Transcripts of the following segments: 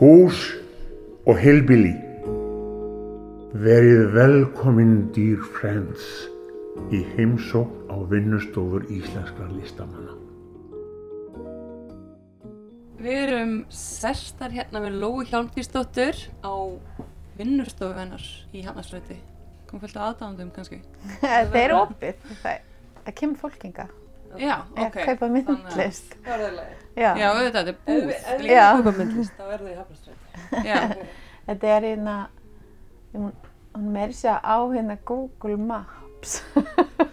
Hús og heilbili. Verið velkomin dýr friends í heimsókn á vinnustofur íslenskra listamanna. Við erum sestar hérna með Lói Hjálmdísdóttur á vinnustofu hennar í Hafnarsræti. Komum fullt af aðdáðandum kannski. Það er opið. Það, það kemur fólkinga. Já, Ég ok. kaupa myndlist. Það alveg. Já. Já, auðvitað, þetta er búð. Ef við Já. kaupa myndlist, þá er það í Hafnarstræti. Já, Þetta er hérna, hún, meiri sér á hérna Google Maps.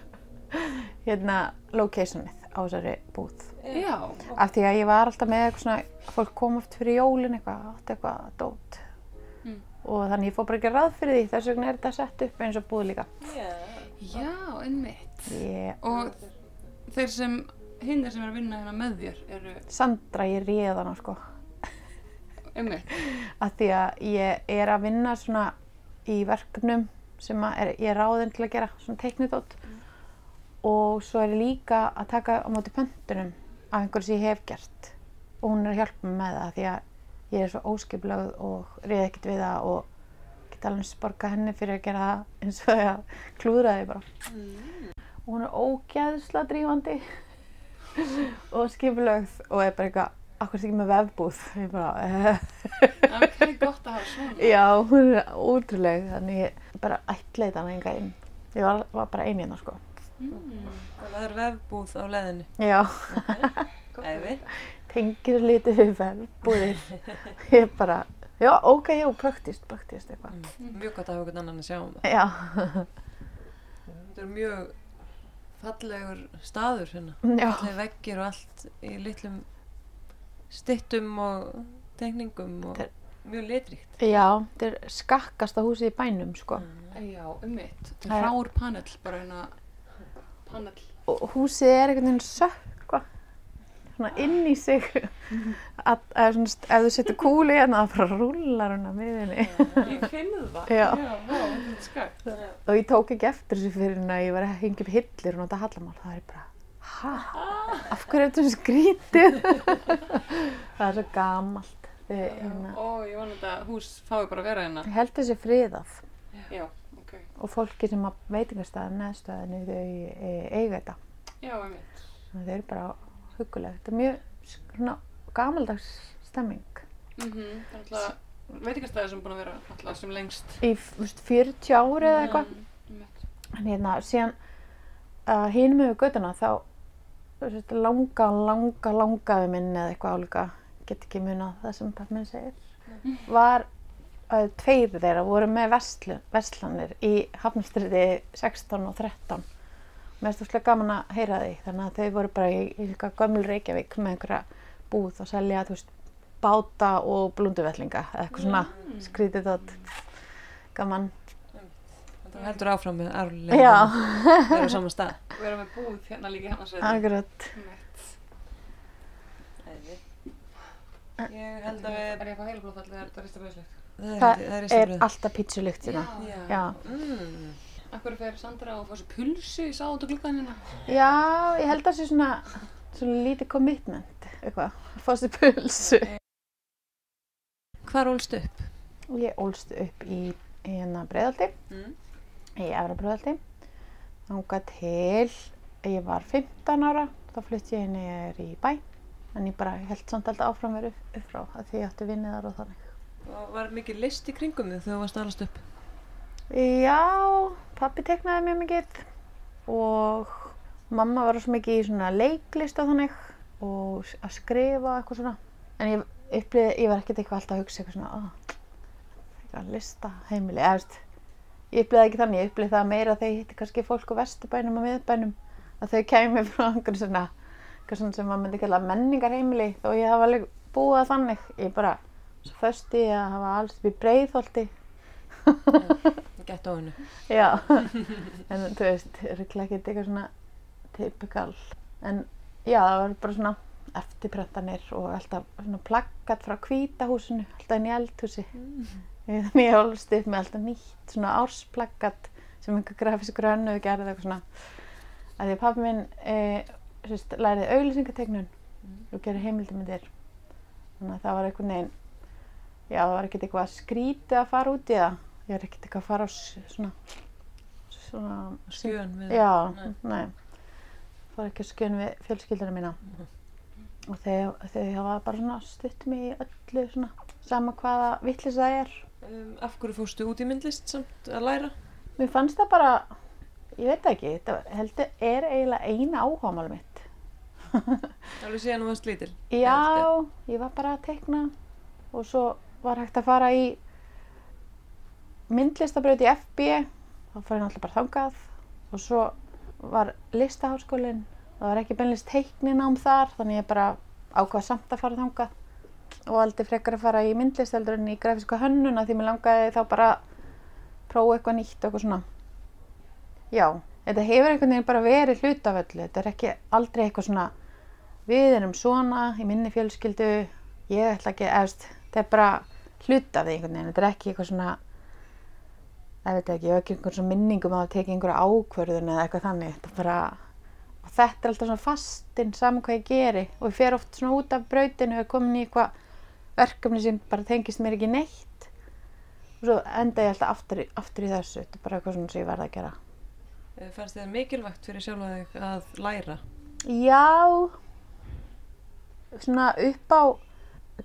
hérna locationið á þessari búð. já, Af því að ég var alltaf með eitthvað svona, fólk kom oft fyrir jólin eitthvað, átti eitthvað dót. Mm. Og þannig ég fór bara ekki ráð fyrir því, þess vegna er þetta sett upp eins og búð líka. Já. já, einmitt. Ég, Og þeir sem, hinnir sem er að vinna hérna með þér eru Sandra, ég réð hana sko. einmitt. að því að ég er að vinna svona í verkefnum sem að er, ég er ráðinn til að gera svona teiknidót og svo er ég líka að taka á móti pöntunum af einhverju sem ég hef gert og hún er að hjálpa mér með það því að ég er svo óskiplegð og reyð ekkert við það og get alveg sporga henni fyrir að gera það eins og að klúðra því bara og hún er ógeðsla drífandi og skiplegð og er bara eitthvað akkur ekki með vefbúð bara eh. Ok, gott að hafa svona. Já, hún er ótrúleg, þannig ég bara ætlaði hana enga inn. Ég var, var bara ein hérna, sko. Mm. Það er vefbúð á leðinu. Já, Æfi. tengir lítið við velbúðir. Ég bara, já, ok, já, praktist, praktist eitthvað. Mjög gott að hafa einhvern annan að sjá um það. Já, Þetta er mjög fallegur staður hérna. já, Falleg veggir og allt í litlum styttum og teikningum og Þetta mjög litríkt. já, þetta er skakkasta húsið í bænum, sko. Já, einmitt. Þetta Það er er- hrár panel, bara hérna panel. Og húsið er einhvern veginn sökva, svona inn í sig. Að, að, svona, ef þú setur kúli hérna, það bara rúlar hún að miðinni. Ég finn það. Já, Já, vá, og ég tók ekki eftir þessu fyrir en að ég var að hengja upp hillir og nota hallamál. Það er bara, hæ? Af hverju er þetta skrítið? það er svo gamalt. Þið, hérna, Ó, ég vona þetta hús fái bara að vera hérna. ég held þessi friðað Já, ok. og fólki sem að veitingastæðin neðstöðinu þau e- eiga þetta. Já, einmitt. Þau eru bara hugulegt. Þetta er mjög svona gamaldags stemming. Mm -hmm. Það er alltaf veitingastæði sem er búin að vera alltaf sem lengst. Í þú veist, 40 ári eða eitthvað. Mm, einmitt. En hérna, síðan uh, hinum yfir göttuna þá þú veist, langa, langa, langaði minn eða eitthvað álíka, get ekki munað það sem pappi minn segir, var að tveir þeirra voru með verslu, verslanir í Hafnarstriði 16 og 13. Mér finnst það gaman að heyra því, þannig að þau voru bara í, í eitthvað gömul Reykjavík með einhverja búð og selja, þú veist, báta og blúnduvellinga eða eitthvað svona skrítið þátt gaman. Þetta heldur áfram með arflega. Já, Það er á sama stað. Við erum með búð hérna líka hérna sveit. akkurat. Æfi. Ég held að við... Er ég að fá heilblóðfall eða er þetta rista bröðslegt? Það Það er, er er alltaf pítsulykt hérna. Já. Já. Mm. Akkur fer Sandra og fá sér pulsu í sátt og glukkan hérna? Já, ég held að það sé svona, svona lítið commitment, eitthvað, að fá sér pulsu. Hvar ólst upp? Ég ólst upp í hérna breiðaldi, Mm. í efra breiðaldi. Þanga til, ég var 15 ára, þá flutti ég niður í bæ. En ég bara held samt alltaf áfram verið upp, frá, því ég átti vinnið þar og þannig. Og var mikið list í kringum þig þegar þú varst alast upp? Já, pappi teknaði mjög mikið og mamma var svo mikið í svona leiklist og þannig og að skrifa eitthvað svona. En ég upplýði, ég var ekkert eitthvað alltaf að hugsa eitthvað svona, oh, eitthvað lista heimili, eða veist, ég upplýði ekki þannig, ég upplýði það meira þegar ég hitti kannski fólk á vesturbænum og miðbænum að þau kæmi frá einhverju svona, eitthvað svona sem maður myndi kalla menningarheimili þó ég hafa alveg búið að þannig, ég bara svo föst í að hafa alls upp í breiðholti Gett á hennu. Já, en þú veist, ruggla ekki eitthvað svona typikal. En já, það var bara svona eftirprentanir og alltaf svona plakkat frá hvítahúsinu, alltaf inn í eldhúsi. Þannig ég hólst upp með alltaf nýtt svona ársplakkat sem einhver grafískur önnuð gerði eitthvað svona. Að því að pappi minn e, sérst, læriði auglýsingategnun og gerði heimildamindir. Þannig að það var einhvern veginn já, það var ekkert eitthvað skrítið að fara út í það. Ég er ekkert eitthvað að fara á svona, svona, skjön við já, Nei. nei. Var ekki að skjön við fjölskyldina mína. Og þau, þau hafa bara svona stutt mig í öllu svona, sama hvaða vittlis það er. um, af hverju fórstu út í myndlist samt að læra Mér fannst það bara, ég veit ekki, þetta heldur er eiginlega eina áhugamál mitt. alveg síðan þú varst lítil Já, ég var bara að tekna og svo var hægt að fara í myndlistabraut í FB, þá fór ég náttúrulega bara þangað. Og svo var listaháskólinn, það var ekki beinlist teikninám þar, þannig ég bara ákvað samt að fara þangað. Og aldrei frekar að fara í myndlist heldur en í grafíska hönnuna því mér langaði þá bara prófa eitthvað nýtt og eitthvað svona. Já, þetta hefur einhvern veginn bara verið hlut af öllu, þetta er ekki aldrei eitthvað svona við erum svona í minni fjölskyldu ég ætla ekki, eðast, þetta er bara hlut af því einhvern veginn, þetta er ekki eitthvað svona ég veit ekki, ég hef ekki einhvern svona minningum að teki einhverja ákvörðun eða eitthvað þannig, þetta bara og þetta er alltaf svona fastinn saman hvað ég geri og ég fer oft svona út af brautinu og er komin í eitthvað verkefni sem bara tengist mér ekki neitt. Og svo enda ég alltaf aftur, aftur í þessu, þetta er bara eitthvað svona sem ég verð að gera. Eh, fannst þér mikilvægt fyrir sjálfa þig að læra? Já, svona upp á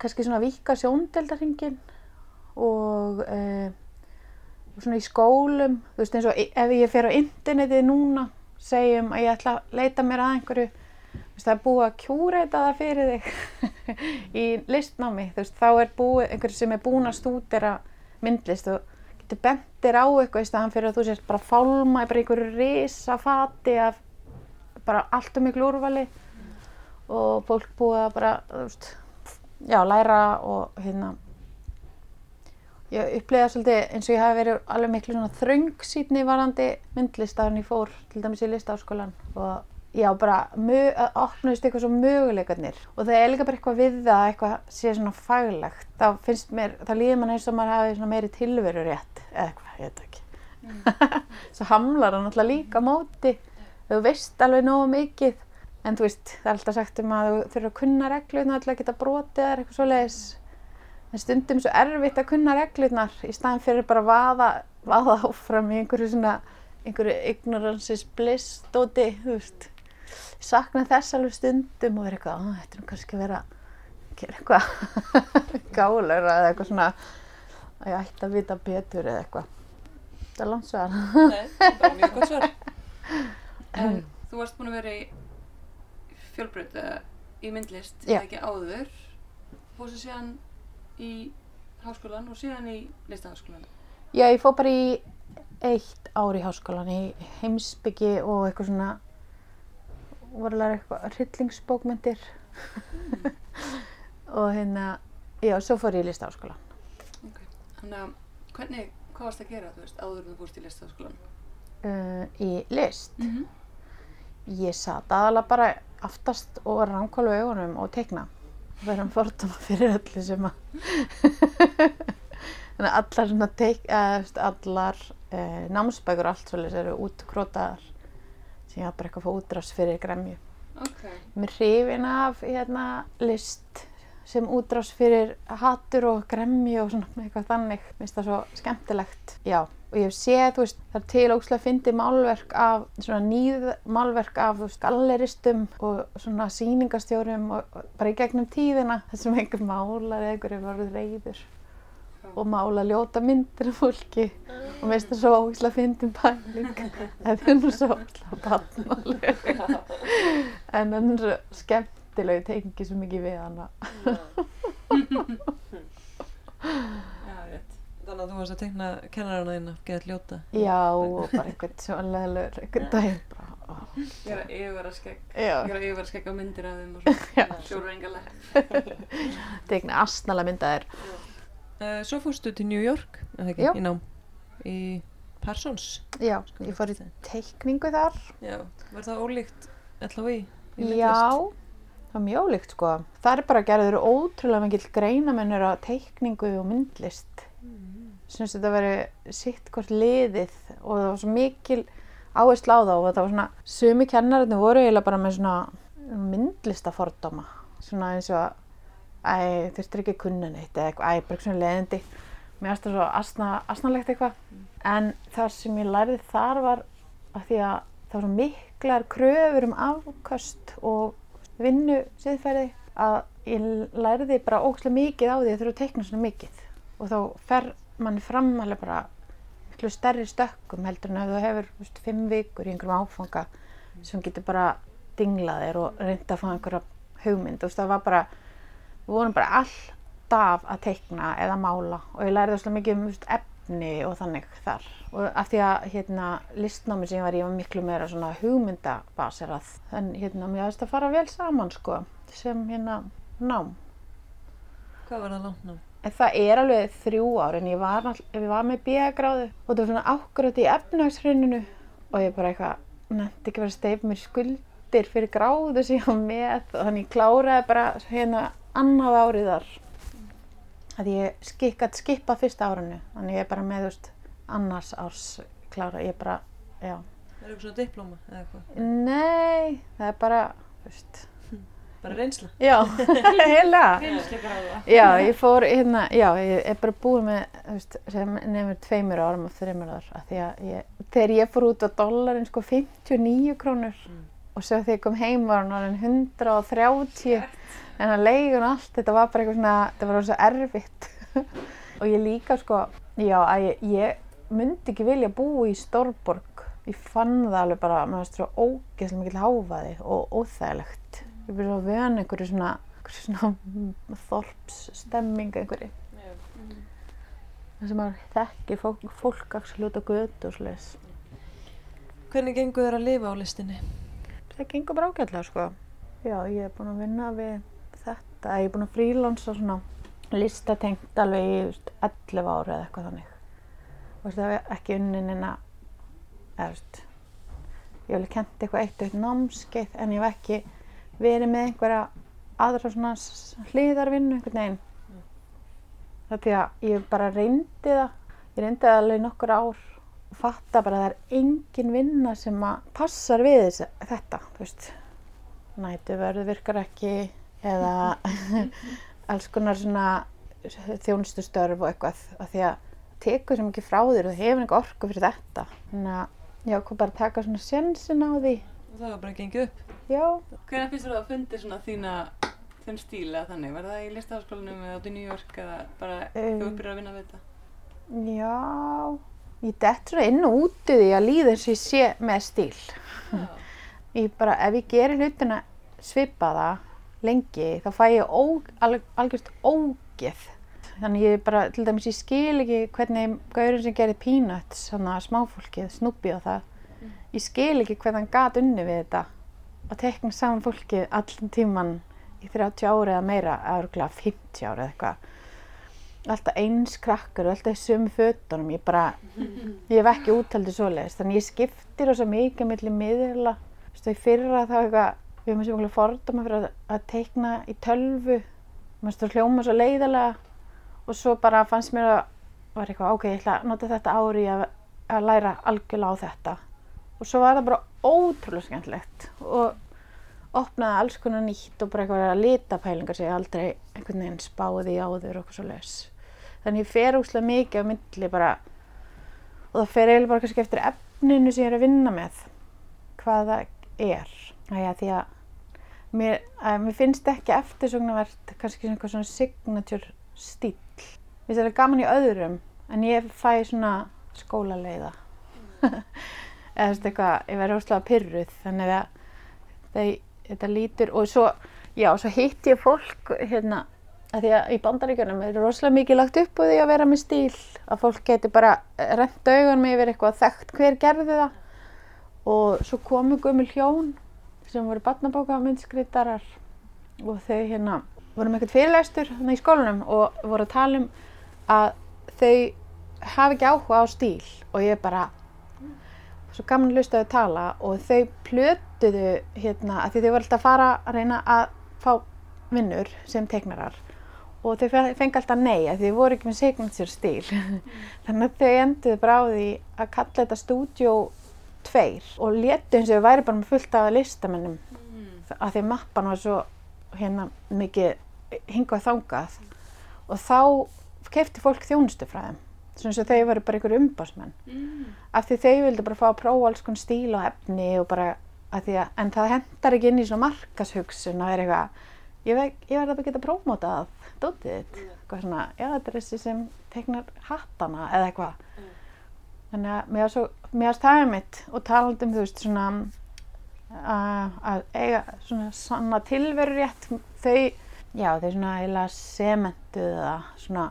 kannski svona vika sjóndeldarhingin og, og svona í skólum, þú veist eins og ef ég fer á internetið núna, segjum að ég ætla að leita mér að einhverju, veist það er búið að kjúreita það fyrir þig í listnámi, veist þá er búið einhverju sem er búin að stúdera myndlist og getur bentir á eitthvað í staðan fyrir að þú sést bara fálma í einhverju risa fati af bara allt um miklu úrvali og fólk búið að bara, veist, já, læra og hérna ég upplega svolítið eins og ég hafi verið alveg miklu svona þröngsýtni varandi myndlist áður en ég fór til dæmis í listaháskólan og já, bara að opnaðist eitthvað svo möguleikarnir. Og það er líka bara eitthvað við það að eitthvað sé svona faglegt þá finnst mér, þá líður mann eins og maður hafi svona meiri tilveru rétt eða eitthvað, ég veit ekki. Svo hamlar hann alltaf líka móti. Þú veist alveg nógu mikið. En þú veist, það er alltaf sagt um að þú þurfur að kunna reglurnar til að geta brotið þær eitthvað svoleiðis en stundum svo erfitt að kunna reglurnar í staðin fyrir bara að vaða, vaða áfram í einhverju svona einhverju ignorances bliss dóti, þú veist. Ég sakna þess alveg stundum og vera eitthvað, "Á, þetta er kannski að vera að gera eitthvað gálegra eða eitthvað svona að ég ætti að vita betur eða eitthvað. Það er landsvegar Nei, bara mjög gott svar. En þú varst búin að vera í fjölbreyt í myndlist, eða ekki áður. Fórstu síðan í háskólan og síðan í listaháskólan. Já, ég fór bara í eitt ár í háskólan í heimsbyggi og eitthvað svona voru að læra eitthvað hryllingsbókmyndir og hérna já, svo fór ég í listaháskólan Okay. Þannig að hvernig, hvað varst að gera, þú veist, áður þú fórst í listaháskólan? uh, í list Mm -hmm. ég satt aðalega bara aftast og var rámkólu augunum og teikna verðum fordóma fyrir öllu sem að þannig að allar svona teik, eða, allar uh, námsbækur og allt svolítið eru útkrótaðar sem ég hafði bara eitthvað fóð útrás fyrir gremju. Ok. mér hrifin af hérna, list sem útrás fyrir hattur og gremmi og svona eitthvað þannig. Mér finnst það svo skemmtilegt. Já, og ég hef séð, þú veist, það er til ógslag að fyndi málverk af svona nýð málverk af, þú veist, galleristum og svona sýningastjórum og, bara í gegnum tíðina þessum einhver málar eða einhver er varðið reyður og mála ljóta myndir af fólki. Og mér finnst það svo ógslag að fyndi pæling það er nú svo ógslag barnalega en hann er svo skemmtileg ég tengi svo mikið við hana að þú varst að tekna kennarana þína, geða ljóta. já og bara einhvern svo leðilegur einhvern daginn bara, ó, Ég er að yfirvara skegg, já, ég er að yfirvara skegg á myndir af þeim og svona. Sjóru engaleg. tegna astnala myndaðir Uh, svo fórstu til New York, ekki, Já. í nám, í Parsons. já, ég fór í teikningu þar Já, var það ólíkt LHI? í já, myndlist? það var mjög ólíkt sko það er bara gerður ótrúlega mikill greinamennur á teikningu og myndlist sem þetta veri sitt hvort liðið og það var svo mikil áherslu á það og það var svona sumi kennararnir voru eiginlega bara með svona myndlistafordóma svona eins og æ, þurftir ekki að kunna neitt eða eitthvað, æ, bara svona leiðindi. Mér það svo asna, asnalegt eitthvað. En það sem ég lærði þar var að því að það var svo miklar kröfur um afköst og vinnu siðferði að ég lærði bara ógæslega mikið á því að þurfa að teikna svona mikið. Og þá fer manni fram alveg bara miklu stærri stökkum heldur en ef þú hefur veist, fimm vikur í einhverjum áfanga sem getur bara dinglað þér og reynda að fá einhverja hugmynd. Veist, það var bara við vorum bara alltaf að teikna eða mála og ég lærði þesslega mikið um veist, efni og þannig þar. Og af því að hérna listnámi sem ég var í var miklu meira svona hugmyndabaserað en hérna mér finnst að fara vel saman sko sem hérna nám. Hvað var það langt ná? En það er alveg þrjú ár en ég var, ég var með B-gráðu og það var svona ákvörðat í efnagshruninu og ég bara eitthvað nefndi ekki verið að steipa mér skuldir fyrir gráðu sem ég var með og þannig ég kláraði bara hérna annað árið þar. Að ég skikkat skipa fyrsta árinu þannig ég er bara með veist annars árs klára, ég bara, já. Er það eitthvað svona diplóma eða eitthvað? Nei, það er bara, þú veist, Bara reynsla? já, heila. Já, ég fór hérna, já, ég er bara búin með, þú veist, sem nefnir tveimur árum og þreimur ár, af því að ég, þegar ég fór út á dollarin, sko, 59 krónur Mm. og svo þegar ég kom heim var hann orðin 130, en að leigun allt, þetta var bara eitthvað svona, þetta var svo erfitt og ég líka, sko, já, að ég, ég myndi ekki vilja búa í Stórborg, ég fann það alveg bara, maður veist, svo ógeðslega mikil háfaði og óþægilegt, ég byrja að vöna einhverju svona, svona þorpsstemming einhverju þar sem maður þekkir fólk, fólk út á götu og svoleiðis. Hvernig gengur þér að lifa á listinni? Það gengur bara ágætlega sko. Já, ég er búin að vinna við þetta. Ég er búin að frílansa svona listatengt alveg í þú veist, 11 ári eða eitthvað þannig. Og það er ekki unnin en að, ég hef kent eitthvað eitt og eitt námskeið en ég hef ekki verið með einhverja aðra svona hliðarvinnu einhvern veginn. Það er því að ég bara reyndi það. Ég reyndi það alveg nokkur ár og fatta bara að það er engin vinna sem að passar við þessi, þetta, þú veist. Nætuverð virkar ekki eða alls konar svona þjónustustörf og eitthvað af því að tekur sem ekki frá þér og þú hefur ekki orku fyrir þetta. Þannig að ég ákvað bara að taka svona sjensin á því. Og það var bara gengið upp. Já, Hvernig finnst þú að fundi svona þína, þinn stíl eða þannig? Var það í listaháskólanum eða út í New York eða bara Um. þú uppbyrjar að vinna við þetta? já, ég dett svona inn og út í því að líða eins og ég sé með stíl. Já. Ég bara, ef ég gerir hlutina svipaða lengi, þá fæ ég ó, alg, algjörst ógeð. Þannig ég bara, til dæmis, ég skil ekki hvernig gaurinn sem gerir Peanuts, svona smáfólkið, Snoopy og það, ég skil ekki hvernig hann gat unni við þetta að tekna saman fólkið allan tíman í 30 ári eða meira, eða 50 ári eða eitthvað. Alltaf eins krakkar og alltaf sömu fötunum, ég bara, ég hef ekki útaldið svoleiðis, þannig ég skiptir þess að mikið milli miðla, þú veist, í fyrra þá eitthvað, við sem okkur fordóma fyrir að, teikna í tölvu, maður stóð hljóma svo leiðalega og svo bara fannst mér að, var eitthvað, ok, ég ætla að nota þetta ári að, að læra algjörlega á þetta. Og svo var það bara ótrúlega skemmtilegt. Og opnaði alls konar nýtt og bara eitthvað að lita pælingar sem ég aldrei einhvern veginn spáði áður og eitthvað svo leis. Þannig ég fer úslega mikið á milli bara og það fer eiginlega bara kannski eftir efninu sem ég er að vinna með hvað það er. Æja, því að mér, að mér finnst ekki eftirsóknarvert kannski svona eitthvað svona signature stíl. Mér finnst það gaman í öðrum en ég fæ svona skólaleiða. Eða þú veist eitthvað, ég verður óslega pyrruð þannig að þeir, þetta lítur og svo, já, svo hitt ég fólk hérna, að því að í bandaríkjunum er rosalega mikið lagt upp á því að vera með stíl, að fólk getur bara rent augunum yfir eitthvað þekkt. Hver gerði það? Og svo komu gömul hjón sem voru barnabóka myndskritarar og þau hérna voru með eitthvað fyrirlæstur hérna í skólanum og voru að tala um að þau hafi ekki áhuga á stíl. Og ég bara svo gaman að hlusta þau tala og þau plötuðu hérna að því þau voru alltaf að fara að reyna að fá vinnur sem teiknarar og þau fe- fengu alltaf nei að þau voru ekki með signature stíl þannig að þau enduðu bara á því að kalla þetta Studio 2 og létu eins og þau væri bara með fullt af listamennum Mm. að því mappan var svo hérna mikið hingað þangað og þá kefti fólk þjónustu frá þeim og þau varu bara einhver umbásmenn Mm. af því þau vildu bara fá að prófa alls konar stíl og efni og bara að en það hendar ekki inn í svona markashugsun að vera eitthvað, ég, veg, ég verði að geta prófmótað dótið þitt, eitthvað svona, já þetta er þessi sem teknar hattana eða eitthvað. Þannig að mér varst það er mitt og talandi um þú veist svona að, eiga svona sanna tilveru rétt, þau, já þau svona eiginlega sementuðu það svona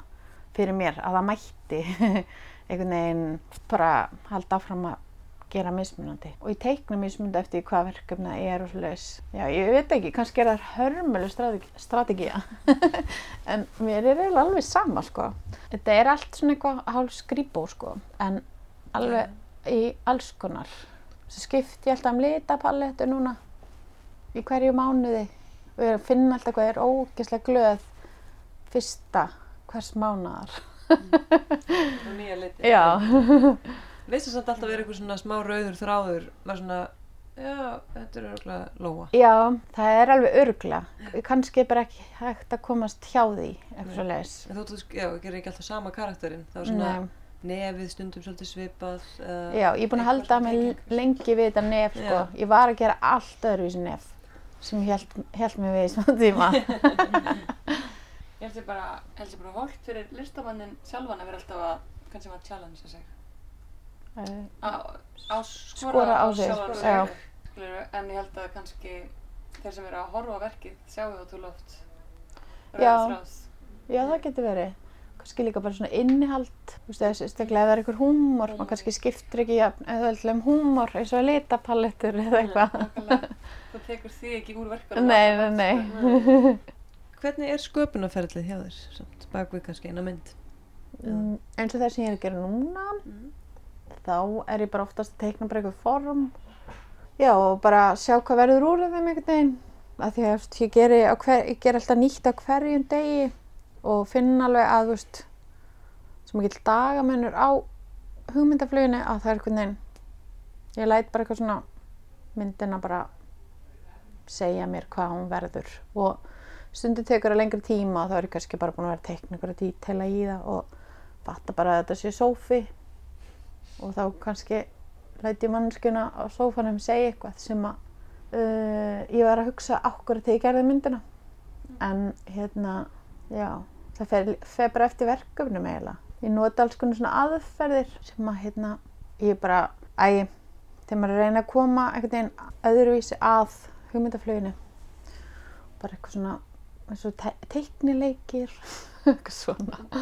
fyrir mér að það mætti einhvern veginn bara halda áfram að gera mismunandi og ég teikna mismunandi eftir hvað verkefni það er og svoleiðis. Já, ég veit ekki, kannski er það hörmuleg strategía en mér er eiginlega alveg sama sko. Þetta er allt svona eitthvað hálf skrýbó sko en alveg í alls konar. Svo skipt ég alltaf um litapallettu núna í hverju mánuði og ég finna alltaf hvað er ógeðslega glöð fyrsta hvers mánuðar. Og nýja liti. Já. Veistu samt alltaf verið eitthvað svona smá rauður þráður, var svona, já, þetta er örgulega lóa. Já, það er alveg örglega. Kannski er bara ekki hægt að komast hjá því, eitthvað svo leiðis. En þú, gerir ekki alltaf sama karakterinn, það var svona nefið stundum svolítið svipað. eða Já, ég er búin að halda eitthvað mig lengi við þetta nef, sko. Já. Ég var að gera allt öðruvísi nef sem held, held mig við í svona tíma. Ég held ég bara, held ég bara holt fyrir listamannin sjálfan að vera alltaf að, kannski maður challenge sig. Eh, Á, á Skora á sig, En ég held að kannski þeir sem eru að horfa á verkið sjáu það til oft. Já. Já, það getur verið. Kannski líka bara svona innihald, þú veist, þessi staklega ef það er einhver húmor, maður kannski skiptir ekki jafn auðveldlega um húmor eins og litapallettur eða eitthvað. Þú tekur því ekki úr verkunum. Nei, nei, nei. Hvernig er sköpunarferðlið hjá þér, bak við kannski eina mynd? Mm, eins og það sem ég er að gera núna Mm. Þá er ég bara oftast að teikna bara eitthvað form. Já og bara sjá hvað verður úr þeim einhvern veginn. Af því að ég geri, hver, ég geri alltaf nýtt á hverjum degi og finn alveg að veist sem ekki dagamennur á hugmyndafluginu að það er einhvern veginn ég læt bara eitthvað svona myndina bara segja mér hvað hún verður. Og stundum tekur það lengri tíma og þá er ég kannski bara búin að vera að teikna einhverja dítela í það og fatta bara að þetta sé sófi og þá kannski læti ég mannskjuna á sófanum segja eitthvað sem að uh, ég var að hugsa ákvörðu þegar ég gerði myndina. En hérna, já það fer, fer bara eftir verkefnum eiginlega. Ég nota alls konar svona aðferðir sem að hérna, ég bara æ, þegar maður að reyna að koma einhvern veginn öðruvísi að hugmyndafluginu bara eitthvað svona og te teiknileikir eitthvað svona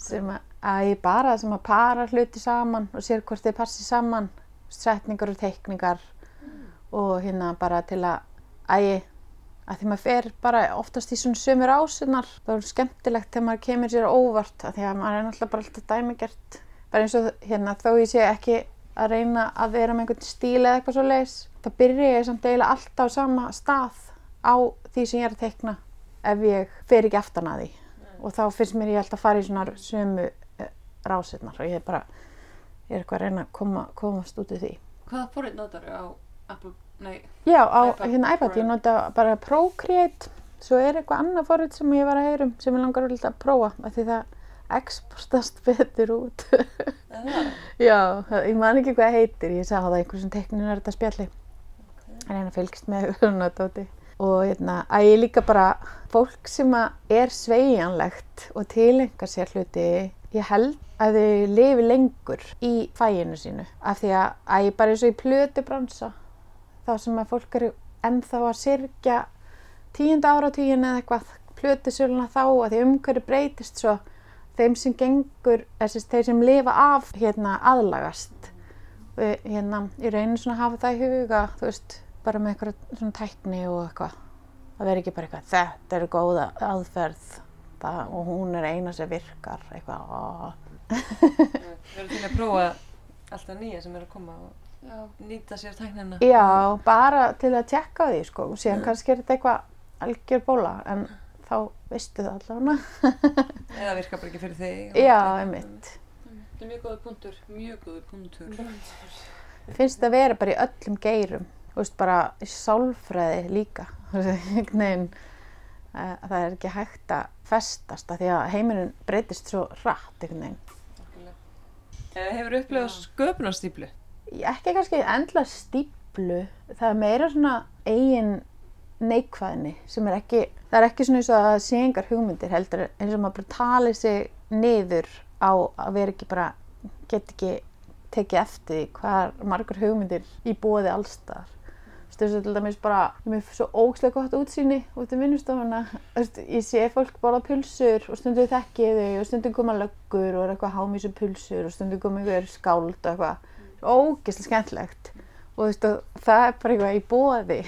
sem að, að ég bara sem að para hluti saman og sér hvort þið passi saman setningar og teikningar og hérna bara til að æ, að því maður fer bara oftast í svona sömur ásunar það er skemmtilegt þegar maður kemur sér óvart að því að maður er náttúrulega bara alltaf dæmigert. Bara eins og hérna þó ég sé ekki að reyna að vera með einhvern stíl eða eitthvað svo leis þá byrja ég samt eiginlega alltaf á sama stað á því sem ég er að teikna ef ég fer ekki aftan að því. Og þá finnst mér ég alltaf að fara í svona sömu rásirnar og ég er bara ég er eitthvað að reyna að koma, komast út í því. Hvaða forrið notar á Apple, nei, Já, á iPad hérna iPad, ég nota bara Procreate svo er eitthvað annað forrið sem ég var að heyrum sem ég langar að prófa af því það exportast betur út? Já, ég man ekki hvað heitir ég sagði það einhver sem teknin er þetta spjalli. En hérna fylgst með svona dóti og hérna, að ég líka bara fólk sem er sveigjanlegt og tilengar sér hluti ég held að þau lifi lengur í fæinu sínu. Af því að, að ég bara eins og í plötu bransa þá sem að fólk eru ennþá að sirkja tíunda áratugin eða eitthvað plötusöluna þá að því umhverju breytist svo þeim sem gengur, þessi, þeir sem lifa af hérna aðlagast. Hérna, ég reynir svona að hafa það í huga, þú veist, bara með eitthvað svona tækni og eitthvað það veri ekki bara eitthvað, þetta er góða aðferð það, og hún er eina sem virkar eitthvað. Við erum til að prófa alltaf nýja sem er að koma og já, nýta sér tæknina. já, bara til að tjekka því sko, og síðan kannski er þetta eitthvað algjör bóla, en þá veistu það allavega Eða virka bara ekki fyrir þig. og- já, einmitt þetta er mjög góður punktur, mjög góður punktur. finnst það vera bara í öllum geirum þú veist bara sálfræði líka. Þú veginn Eh, að það er ekki hægt að festast að því að heimurinn breytist svo rætt Hefur upplifað sköpunarstíplu? Ekki kannski endla stíplu, það er meira svona eigin neikvæðni sem er ekki, það er ekki svona eins og að engar hugmyndir heldur eins og maður bara tali sig niður á að vera ekki bara, get ekki tekið eftir því hvað margur hugmyndir í bóði allstaðar. Þú veist, til dæmis bara, ég er með svo ógslega gott útsýni út um vinnustofuna. Ég sé fólk borða pulsur og stundum þekki ég þau og stundum koma löggur og er eitthvað hámísu pulsur og stundum koma einhver skáld og eitthvað. Ógeðslega skemmtlegt. Og þú veist, og það er bara eitthvað í bóði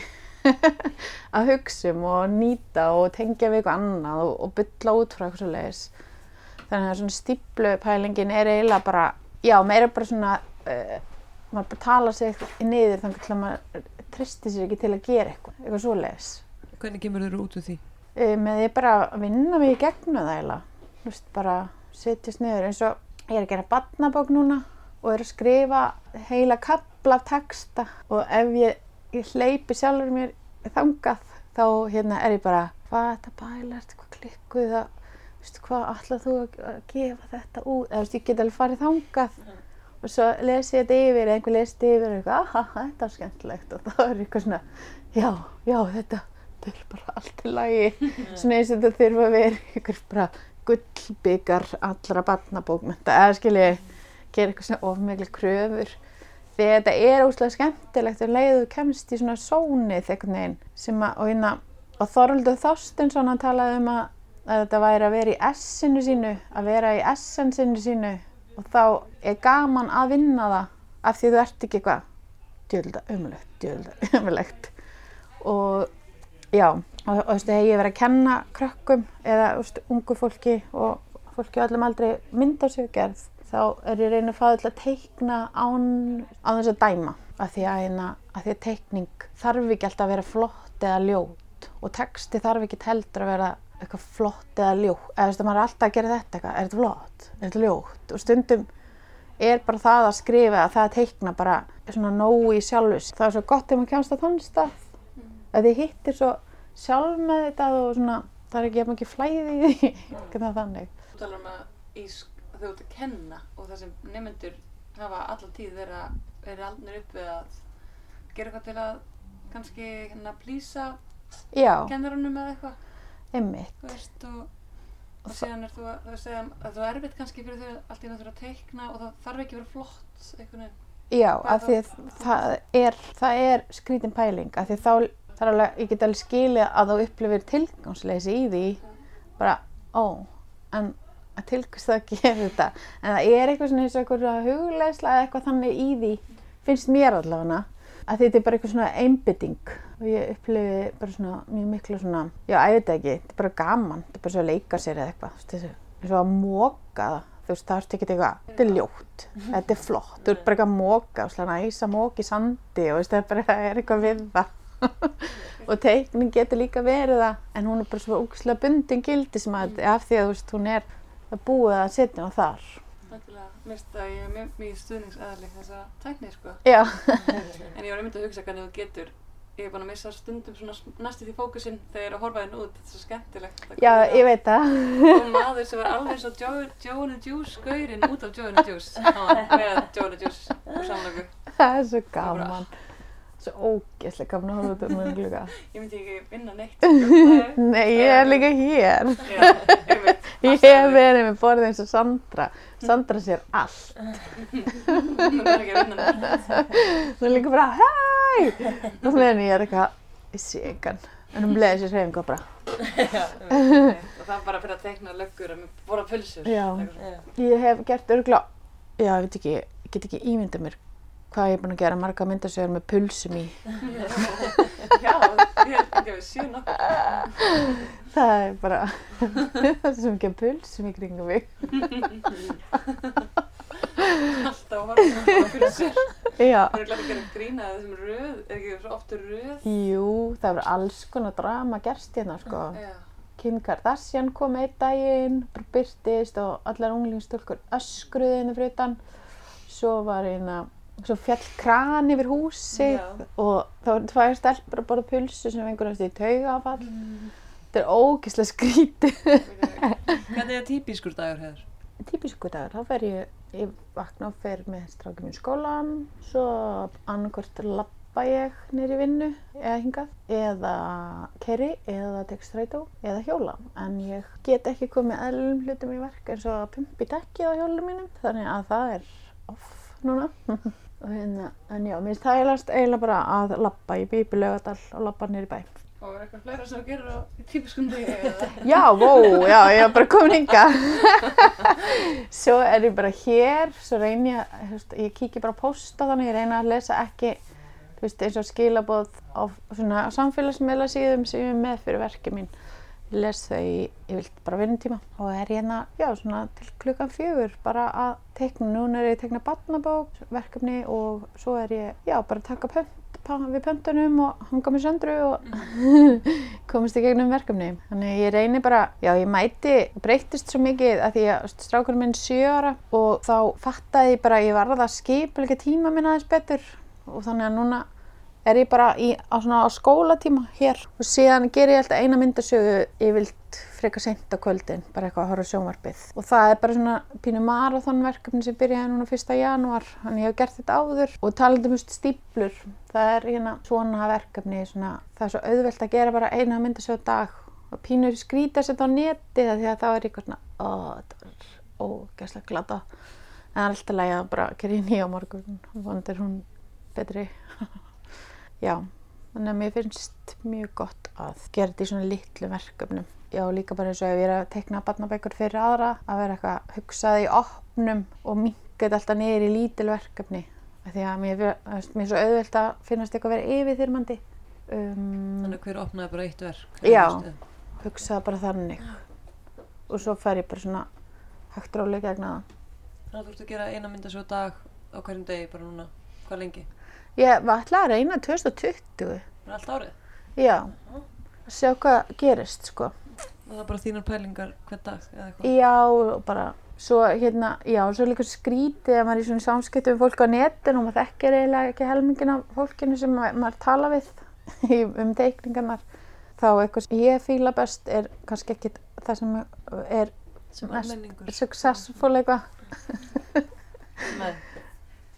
að hugsa um og nýta og tengja við eitthvað annað og, og bylla út frá eitthvað svo leiðis. Þannig að svona stíplupælingin er eiginlega bara, já, meira bara svona, uh, maður bara tala sig niður þannig að maður tristi sér ekki til að gera eitthvað, eitthvað svo leiðis. Hvernig kemur þau út úr því? Uh, með því bara að vinna mig í gegnum það eiginlega. Þú veist, bara setjast niður eins og ég er að gera barnabók núna og er að skrifa heila kapla af texta og ef ég, ég hleypi sjálfur mér þangað þá hérna er ég bara hvað er þetta bælert, hvað klikkuð það veistu hvað, ætlað þú að að gefa þetta út eða þú veist, ég get alveg farið þangað og svo lesi ég þetta yfir eða einhver lesi þetta yfir og eitthvað, aha, þetta er skemmtilegt. Og þá er eitthvað svona, já, já, þetta þetta er bara allt í lagi. Svona eins og þetta þurfa að vera ykkur bara gullbyggar allra barnabókmynda eða skilji gera eitthvað svona ofmikli kröfur. Því þetta er óslega skemmtilegt um leiðu kemst í svona sónið einhvern veginn sem að og, hérna, og Þorvaldur Þorstensson hann talaði um að, að þetta væri að vera í essinu sínu að vera í essensinu sínu og þá er gaman að vinna það af því þú ert ekki eitthvað djölda umulegt, djölda umulegt og já, og þú veist, þegar ég hef verið að kenna krökkum eða veist, ungu fólki og fólki á öllum aldrei myndasöggerð þá er ég reyna að fá þetta að teikna án, án þess að dæma. Af því að, hérna, að því að teikning þarf ekki alltaf að vera flott eða ljót og texti þarf ekki heldur að vera eitthvað flott eða ljót eða þú veist, maður er alltaf að gera þetta eitthvað, er þetta flott, er þetta ljót og stundum er bara það að skrifa að það að teikna bara svona nógu í sjálfus það er svo gott ef maður kemst að þann stað. Að þið hittir svo sjálf með þetta og svona það er ekki jafn mikið flæði í því. Hvernig þannig? Þú talar um að þegar þú ert að kenna og það sem nefnendur hafa allan tíð að verið aldnir upp við að gera eitthvað til að kannski hérna plýsa já, kennarunum eða eitthvað, einmitt. Þú og, og síðan er þú að, þú veist, að það er erfitt kannski fyrir þau allt í náttúrulega að teikna og það þarf ekki að vera flott veginn. já, af því að það er það er skrítin pæling af því þá er alveg, ég get alveg skilið að þú upplifir tilgangsleysi í því. Bara, ó, en að tilgast það að gera þetta. En það er eitthvað svona eins og eitthvað hugleisla eða eitthvað þannig í því finnst mér allavega að þetta er bara eitthvað svona einbytting og ég upplifi bara svona mjög miklu svona já, ég veit ekki, þetta er bara gaman þetta er bara svo að leika sér eða eitthvað þú veist, eins og að móka það þú veist, það er ekki eitthvað, þetta er ljótt þetta er flott, þú ert bara eitthvað að móka og svona æsa mók í sandi og veist, það er bara er eitthvað við það. Og teikning getur líka verið það en hún er bara svo úkslega bundin gildi sem að af því að þú veist, hún er að búið að setja hún þar mér ég er mjög stuðningsaðaleg þessa tækni sko. já, En ég var einmitt að hugsa hvernig þú getur. Ég er búin að missa stundum svona næstu því fókusinn þegar ég er að horfa henn út, þetta er svo skemmtilegt já, ég veit það. og maður sem var alveg eins og Joe Joe and the Juice gaurinn út af hann var með the Juice úr samlöku það er svo gaman. Svo ógeðslega gaman að horfa út um mjög gluga ég myndi ekki vinna neitt sko. nei, ég er líka hér. Já, einmitt. ég hef verið með borðið eins og Sandra Sandra sér allt. Hún er ekki að vinna neitt hún er líka bara, hei og meðan ég er eitthvað ég sé engan. En um leiði sér hreyfingu og bara og það er bara fyrir að teikna löggur að bóra pulsur. Já. Ég hef gert örgla já, ég veit ekki, ég get ekki ímyndað mér hvað ég er búin að gera marga myndasögur með pulsum í. Já, ég held ekki að við séu nokkuð. Það er bara það sem ekki pulsum í kringum mig. Alltaf að horfa á pulsur já, það er glæð að gera grína að þessum röð er ekki svo ofta röð? Jú, það verður alls konar drama gerst hérna sko. Já. Kim Kardashian kom einn daginn, byrtist og allar unglingstúlkur öskruði henni fyrir utan. Svo var hérna, svo fjall kran yfir húsið Já. og þá var tvær stelpur að borða pulsu sem einhvern veginn í taugafall. Þetta er ógislega skrítið. Hvernig er típiskur dagur hér? Típisku dagur, þá fer ég, ég vakna og fer með strákjum í skólan, svo annarkvort lappa ég nýri vinnu eða hingað, eða keri, eða tek strætó, eða hjóla. En ég get ekki komið eðlum hlutum í verk eins og að pumpi dekkið á hjólum mínum, þannig að það er off núna. Og hérna, en já, mér það eiginlega bara að lappa, ég býpi lögadal og lappa nýri bæ. Og er eitthvað fleira sem þú gerir á típiskum degi eða? Já, vó, já, ég var bara komin hinga. svo er ég bara hér, svo reyni ég, veist, ég kíki bara á posta þannig, ég reyna að lesa ekki, þú veist, eins og skilaboð á svona samfélagsmiðla síðum sem ég er með fyrir verkið mín. Les þau vilt bara vinnutíma og er hérna, já, svona til klukkan fjögur bara að teikna. Núna er ég að teikna barnabók, verkefni og svo er ég, já, bara að taka pönt við pöntunum og hanga með söndru og komast í gegnum verkefni. Þannig ég reyni bara, já ég mæti, breytist svo mikið að því að strákurinn minn sjö ára og þá fattaði ég bara ég varða að skipulega tíma minn aðeins betur og þannig að núna er ég bara í, á, svona, á skólatíma hér? Og síðan ger ég alltaf eina myndasögu yfirlt frekar seint á kvöldin, bara eitthvað að horfa sjónvarpið. Og það er bara svona pínu marathonverkefni sem byrjaði núna 1. janúar. Þannig ég hef gert þetta áður. Og talandi um stíplur, það er hérna svona verkefni, svona, það er svo auðvelt að gera bara eina myndasögu dag. Og pínu skrýta að setja á neti því að þá er eitthvað svona, ó, þetta er ógæslega glata en það alltaf lægi að bara gera í nýja morgun. Og vonandi er hún betri Já, þannig að mér finnst mjög gott að gera þetta í svona litlu verkefnum. Já, líka bara eins og ef ég er að tekna barnabækur fyrir aðra, að vera eitthvað hugsað í opnum og minka þetta alltaf niður í lítil verkefni. Því að mér, mér er svo auðvelt að finnast eitthvað að vera yfirþyrmandi. Um, Þannig að hver opnaði bara eitt verk. Já. hugsaða bara þannig. Og svo fer ég bara svona hægt rálega gegna það. Þannig að þú ert að gera eina myndasögu á dag á hverjum degi bara núna. Hvað lengi? Ég var alltaf að reyna 2020. Bara allt árið? Já, að sjá hvað gerist, sko. Og það er bara þínar pælingar hvern dag eða eitthvað? Já, bara svo hérna, já, svo líka skrítið að maður er í svona samskiptum við fólk á netinu og maður þekkir eiginlega ekki helmingin af fólkinu sem ma- maður tala við um teikningarnar. Þá eitthvað sem ég fíla best er kannski ekki það sem er Sem Mest- successful eitthvað. Nei.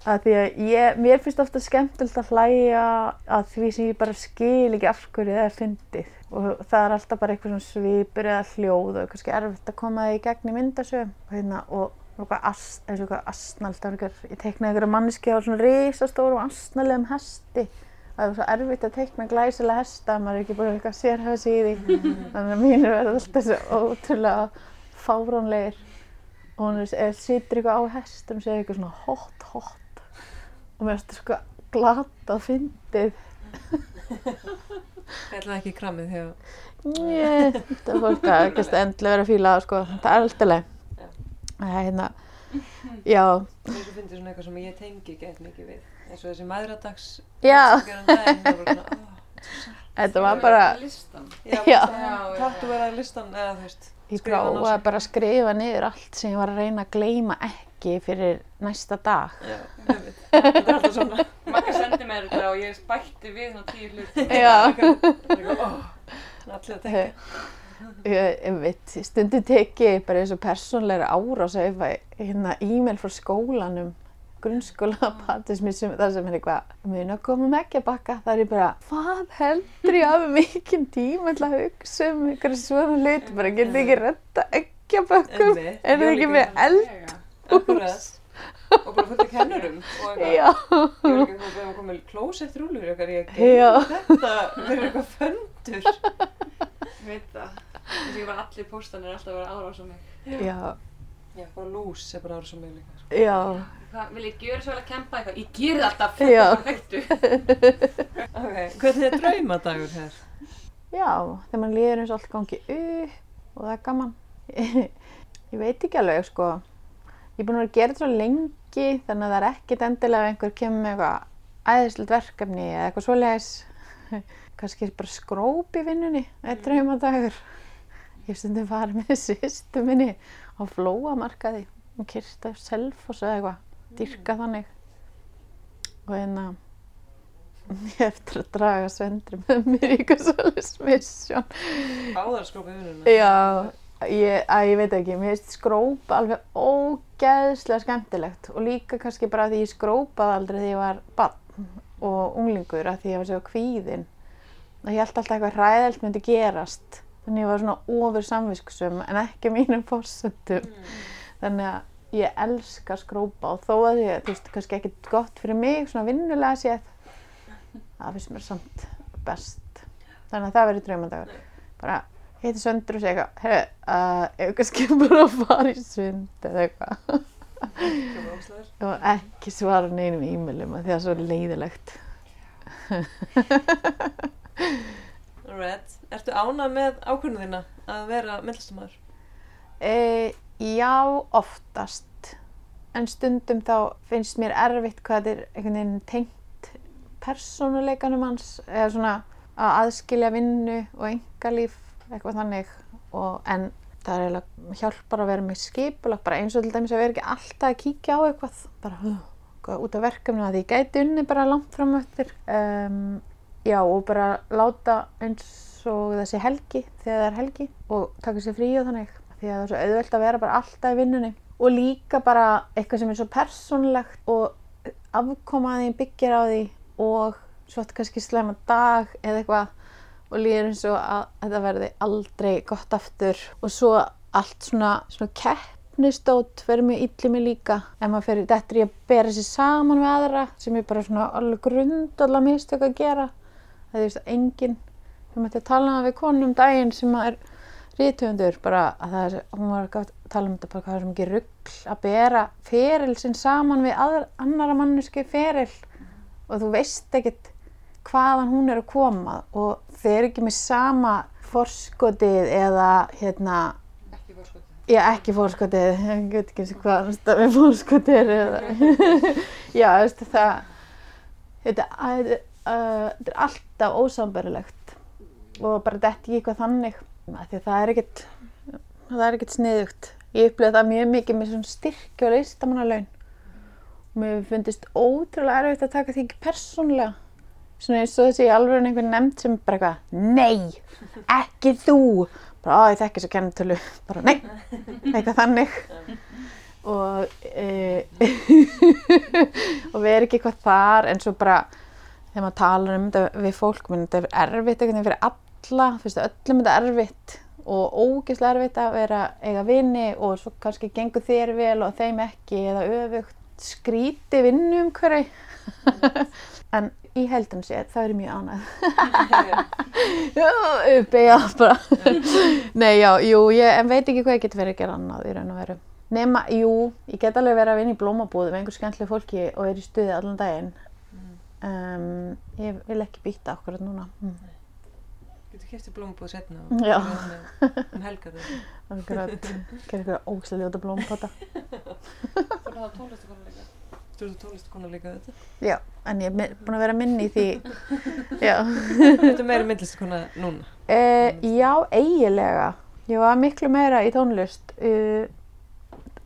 Að því að ég, mér finnst ofta skemmtilegt að hlæja að því sem ég bara skil ekki af hverju það er fyndið. Og það er alltaf bara eitthvað svona svipur eða hljóð og kannski erfitt að koma það í gegn í myndasögum. Hérna, og eitthvað ast, eins og eitthvað eitthvað, ég teiknaði einhverja manneski á svona risastórum astnalegum hesti. Það er svo erfitt að teikna glæsilega hesta, maður er ekki búin eitthvað sérhæðs í því. Þannig að mínir verða alltaf svo ótrúlega fáránlegir. Og hún er, situr eitthvað á hestum segir eitthvað svona hot, hot og mér finnst þetta sko glata fyndið. Það ætlaði ekki því að Njö, þetta er fólk að ekki endilega vera að fíla sko, það er alltaf leið. Það er hérna, já, það er svo fyndið svona eitthvað sem ég tengi gett mikið við. Eins og þessi maðuradags Já. oh, þetta var bara, já, tattu vera listan þú ég sig. bara að skrifa niður allt sem ég var að reyna að gleyma ekki fyrir næsta dag. Já, þetta er alltaf svona. Magga sendi mér þetta og ég bætti við svona tíu hluti. Já. Allir að tengja. Ég, ég veit, stundu teki ég bara eins og persónleira árás að efa hérna e-mail frá skólanum grunnskóla patismi sem það sem er eitthvað mun að koma með ekki að bakka það er ég bara, hvað heldur ég hafi mikinn tíma til að hugsa um einhverja svona hlut, bara getið ekki redda ekki að Einmitt. er það Ég ekki með eld Akkurat. Og bara fullt af kennurum. Og eitthvað. já, Ég var ekki að koma með klósettrúlur eitthvað, ég Já. geymi þetta fyrir eitthvað föndur. Ég veit það. Þess að ég var allir póstanir alltaf að vera ára á mig. já, Já, bara lús er bara ára svo mig líka. sko. já Hvað, vil ég gjöra svo vel að kempa eitthvað? Ég ger alltaf. Já. Hættu. Ok, hvernig er draumadagur hér? já, þegar mann líður eins og allt gangi upp og það er gaman ég veit ekki alveg sko ég er búin að vera að gera þetta svo lengi þannig að það er ekkit endilega ef einhver kemur með eitthvað æðislegt verkefni eða eitthvað svoleiðis. Kannski bara skróp í vinnunni eða draumadagur ég stundum farið með sýstu minni á flóamarkaði og kyrta selfoss eða eitthvað dyrka þannig. Og hérna ég hef eftir að draga söndri með mér í eitthvað svolítið mission. Báðar skrópa vinnuna. Já, ég, að ég veit ekki, mér finnst skrópa alveg ógeðslega skemmtilegt og líka kannski bara því ég skrópaði aldrei því ég var barn og unglingur að því ég var svo kvíðin. Og ég held alltaf eitthvað hræðilt myndi gerast. Þannig ég var svona ofur samviskusum en ekki á mínum fórsöndum. Þannig að ég elska skrópa og þó að ég, þú veist, kannski ekki gott fyrir mig svona vinnulega séð, það finnst mér samt best. Þannig að það verður draumandagur. Bara heiti söndur og segja eitthvað, herru, uh, ef kannski bara í sund eða eitthvað. Og ekki svara neinum e-mailum því að það er svo leiðilegt. Alright. Ertu ánað með ákvörðinu þína að vera myndlistamæður? E, já, oftast. En stundum þá finnst mér erfitt hvað þetta er einhvern veginn tengt persónuleikanum hans eða svona að aðskilja vinnu og engalíf, eitthvað þannig. Og, en það er eiginlega hjálpar að vera með skipulag, bara eins og til dæmis að vera ekki alltaf að kíkja á eitthvað, bara eitthvað út af verkefni að því gæti unni bara langt fram eftir. Um, já, og bara láta eins og þessi helgi þegar það er helgi og taka sér frí og þannig því að það er svo auðvelt að vera bara alltaf í vinnunni og líka bara eitthvað sem er svo persónlegt og afkomaði byggir á því og svo kannski slæma dag eða eitthvað og líður eins og að þetta verði aldrei gott aftur. Og svo allt svona, svona keppnistót verður mjög illi mig líka. Ef maður fyrir þetta í að bera sér saman við aðra sem er bara svona alveg grundallega mistök að gera. Það er þú veist að enginn við mætti að tala við konum um daginn sem er ríðtöfundur bara að það er, hún var að tala um þetta bara hvað er mikið rugl að bera feril sinn saman við aðra, annara manneski feril. Og þú veist ekkert hvaðan hún er að koma og þeir eru ekki með sama forskotið eða hérna Ekki fórskotið. Já, ekki fórskotið, ég veit ekki eins og hvað er eða, já, veistu það, þetta, að- uh, er alltaf ósambærilegt og bara þetta ekki eitthvað þannig, því að það er ekkert, það er ekkert sniðugt. Ég upplifði það mjög mikið með svona styrki og listamannalaun og mér fundist ótrúlega erfitt að taka því ekki persónlega. Svona eins og þessi alveg einhvern nefnd sem bara eitthvað, nei, ekki þú. Bara, á, ég þekki þess að kennitölu. Bara, nei, eitthvað þannig. Og, e, og við erum ekki eitthvað þar en svo bara þegar maður talar um þetta við fólk, menn þetta er erfitt einhvern veginn fyrir alla, það öllum þetta erfitt og ógeðslega erfitt að vera eiga vini og svo kannski gengur þér vel og þeim ekki eða öfugt skríti vinnu um hverju en í heldum sér það er mjög uppi, já, bara. Nei, já, jú, ég en veit ekki hvað ég get verið að gera annað í raun og veru. Nema, jú, ég get alveg verið að vinna í blómabúð með einhver skemmtileg fólki og er í stuði allan daginn. Um, ég vil ekki býta okkur núna. Mm. Getur kæftið blómbúð setna og um helga þetta. akkurat, gera eitthvað ógæslega ljóta blómpota Fór það tónlistakonu líka. Þú ert tónlistakona líka þetta. já, en ég er búin að vera minni í því já Þetta er meira myndlistakona núna. Uh, já, eiginlega. Ég var miklu meira í tónlist uh,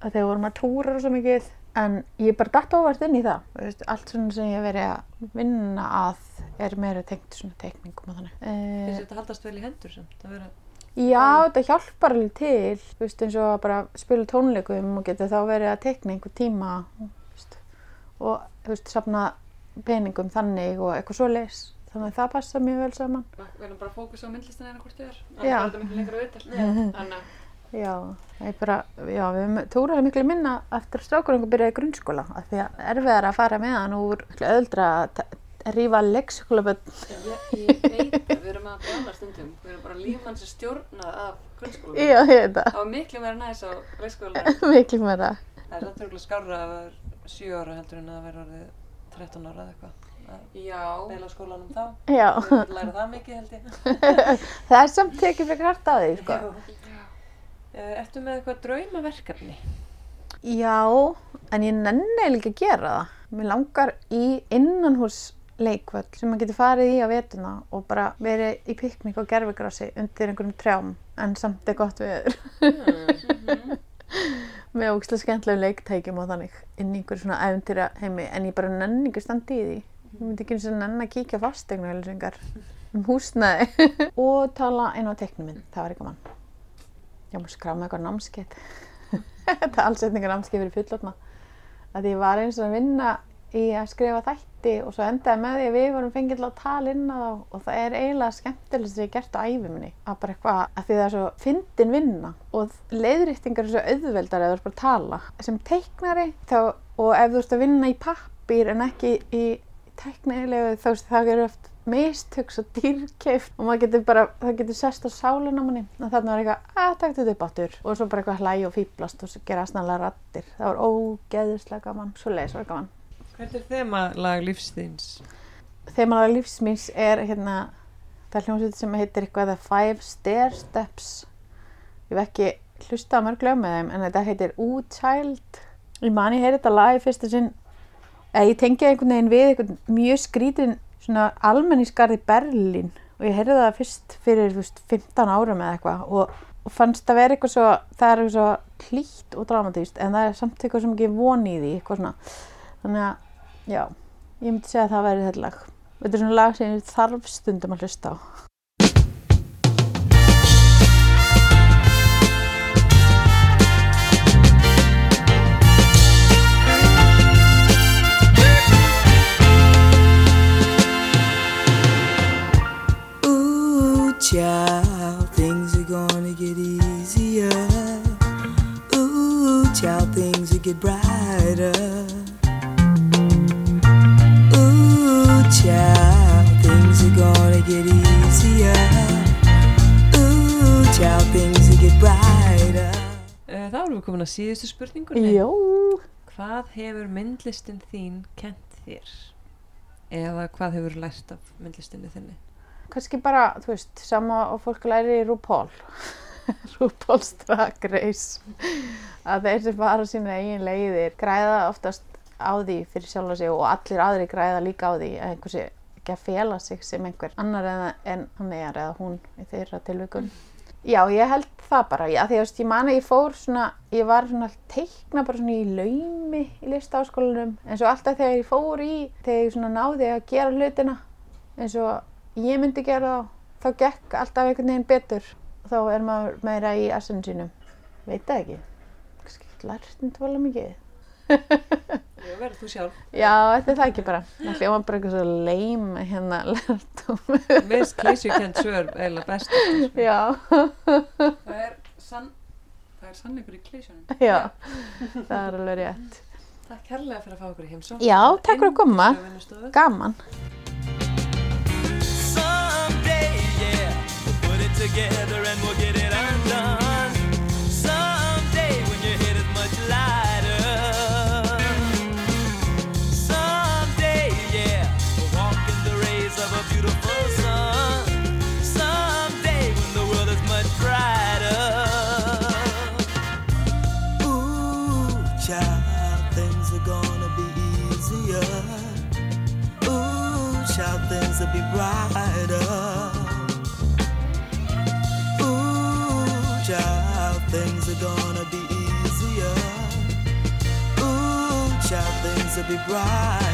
þegar vorum að túra svo mikið en ég bara datt óvart inn í það. Þú Veist, allt svona sem ég hef verið að vinna að er meira tengt svona teikningum og þannig. Finnst Uh, þetta haldast vel í hendur samt? Að vera... já, þetta hjálpar alveg til, þú veist, eins og að bara spila tónleikum og geta þá verið að teikna einhver tíma þú veist, og veist, safna peningum þannig og eitthvað svo leis. Þannig að það passa mjög vel saman. Við erum bara að fókusa á myndlistina hérna hvort þið er. Annars er þetta miklu lengra viðtal. Þannig að Já, bara, já, við túraði miklu minna eftir að strákurinn byrjaði í grunnskóla af því að erfiðar að fara með hann úr miklu öðuldra að rífa leikskólaböld. ég, ég veit að við erum að bjála stundum. Við erum bara líf hans er stjórnað af grunnskólanum. Já, ég veit það, Það miklu meira næs á leikskólanum. miklu meira. Það er samt örgulega skárra að vera 7 ára heldur en að vera orðið 13 ára eða eitthvað. Að Já. Beila skólanum þá. Já, Ég læra það mikið held ég. það er samt tekið fyrir hart á því, sko. Uh, ertu með eitthvað draumaverkefni? Já, en ég nenni líka að gera það. Mér langar í innanhús leikvöld sem maður getur farið í á vetuna og bara verið í piknik og gerfigrassi undir einhverjum trjám en samt er gott við með ógæslega skemmtilegum leiktækjum og þannig inn í einhverju svona æfintýra heimi en ég bara nenni ekki að standa í því. Ég myndi ekki eins og nenn að kíkja fastegnuhelsyngar um húsnæði. Og tala inn á teiknuminn, það var ekki mann. Ég má skráma eitthvað námskeið. Þetta er allsetningar námskeið fyrir fullotna að ég var eins og að vinna í að skrifa þætti og svo endaði með því að við vorum fengið til að tala inn á og það er eiginlega skemmtilegst sem ég gert á æfi minni að bara eitthvað að því það er svo fyndin vinna og leiðrýttingar er svo auðveldar eða þú ert bara að tala. Sem teiknari þá, og ef þú ert að vinna í pappir en ekki í teknilegu þá veist það eru oft mistök svo dýrkeift og maður getur bara, það getur sest á sálinn á manni. Og þannig var eitthvað, að taktu þetta upp áttur og svo bara eitthvað hlæg og fýblast og gera snarlega rattir það var ógeðislega gaman, svo leiðis var gaman Hvert er þemalag lífsþíns? Þemalag lífsmýns er hérna það er hljómsveit sem heitir eitthvað The Five Stair Steps. Ég hef ekki hlustað mörg lög með þeim en þetta heitir Ooh Child. Ég man ég heyri þetta lag í fyrsta sinn. Eða ég tengi einhvern veginn við einhvern mjög skrítin svona almenningsgarð í Berlín. Og ég heyrði það fyrst fyrir veist, 15 árum eða eitthvað. Og, og fannst það vera eitthvað svo það er eitthvað svo hlýtt og dramatíst en það er samt eitthvað sem ekki von í eitthvað svona. Þannig að já, ég myndi segja að það væri þetta lag þetta er svona lag sem ég þarf stundum að hlusta á Ooh, child, things are gonna get easier. Ooh, child, things will get brighter. Ooh, child, things are gonna get easier. Ooh, child, things will get brighter. Uh, þá erum við komin að síðustu spurningunni. Jó, Hvað hefur myndlistin þín kent þér? Eða hvað hefur lært af myndlistinni þinni? kannski bara, þú veist, sama og fólk læri í RuPaul RuPaul's Drag Race að þeir sem fara sína eigin leiðir græða oftast á því fyrir sjálfa sig og allir aðri græða líka á því að einhversi ekki að fela sig sem einhver annar en, en hann er eða hún í þeirra tilvikum. Já, ég held það bara, já, því að ég man að ég fór svona, ég var svona að teikna bara svona í laumi í listaháskólanum eins og alltaf þegar ég fór í, þegar ég svona náði að gera hlutina eins og ég myndi gera þá, þá gekk alltaf einhvern veginn betur. Og þá er maður meira í assinu sínum, veit það ekki, kannski ekki lært þetta vala mikið. Já, verður þú sjálf. Já, þetta er það ekki bara, það hljóma bara eitthvað svo leim hérna lærtum. Mest klísjukent svör eiginlega best. Já, Það er sann, það er sannleikur í klísjónum. já, það er alveg rétt. Takk kærlega fyrir að fá okkur í heimsókn. Já, takk fyrir að koma. Gaman. Someday, yeah, we'll put it together and we'll get it be brighter.